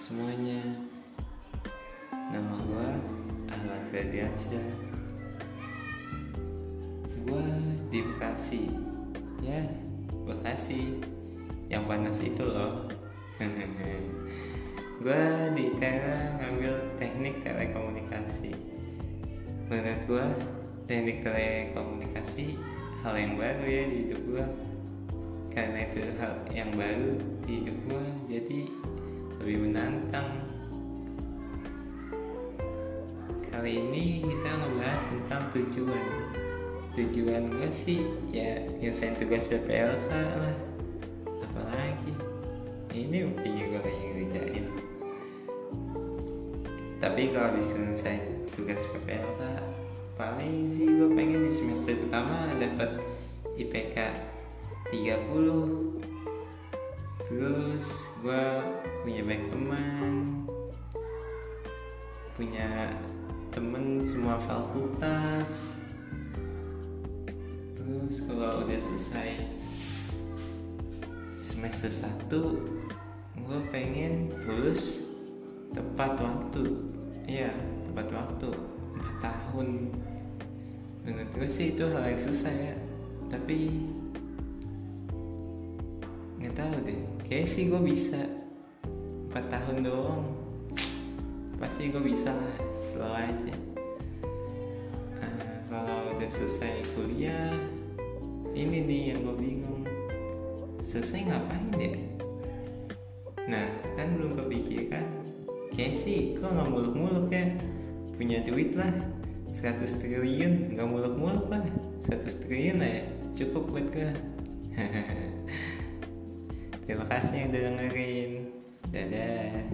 semuanya. Nama gue Ahmad Ferdiansyah. Gue di Bekasi Ya, Bekasi Yang panas itu loh. Gue di Tera ngambil teknik telekomunikasi. Menurut gue, teknik telekomunikasi hal yang baru ya di hidup gue karena itu hal yang baru di hidup gue jadi lebih menantang. Kali ini kita ngebahas tentang tujuan. Tujuan gue sih ya nyelesain tugas PPLK lah. Apalagi? Ini buktinya gue lagi ngerjain. Tapi kalau bisa selesai tugas PPLK paling sih gue pengen di semester pertama dapat IPK 30 banyak teman punya temen semua fakultas. Terus kalau udah selesai semester 1 gue pengen lulus tepat waktu. Iya tepat waktu 4 tahun. Menurut gue sih itu hal yang susah ya. Tapi nggak tahu deh kayak sih gue bisa 4 tahun doang. Pasti gue bisa lah slow aja. Nah, kalau udah selesai kuliah ini nih yang gue bingung. Selesai ngapain ya? Nah kan belum kepikiran. Kayak sih kok nggak muluk-muluk ya. Punya duit lah 100 triliun. Nggak muluk-muluk lah 100 triliun lah ya. Cukup buat gue terima kasih yang udah dengerin さよね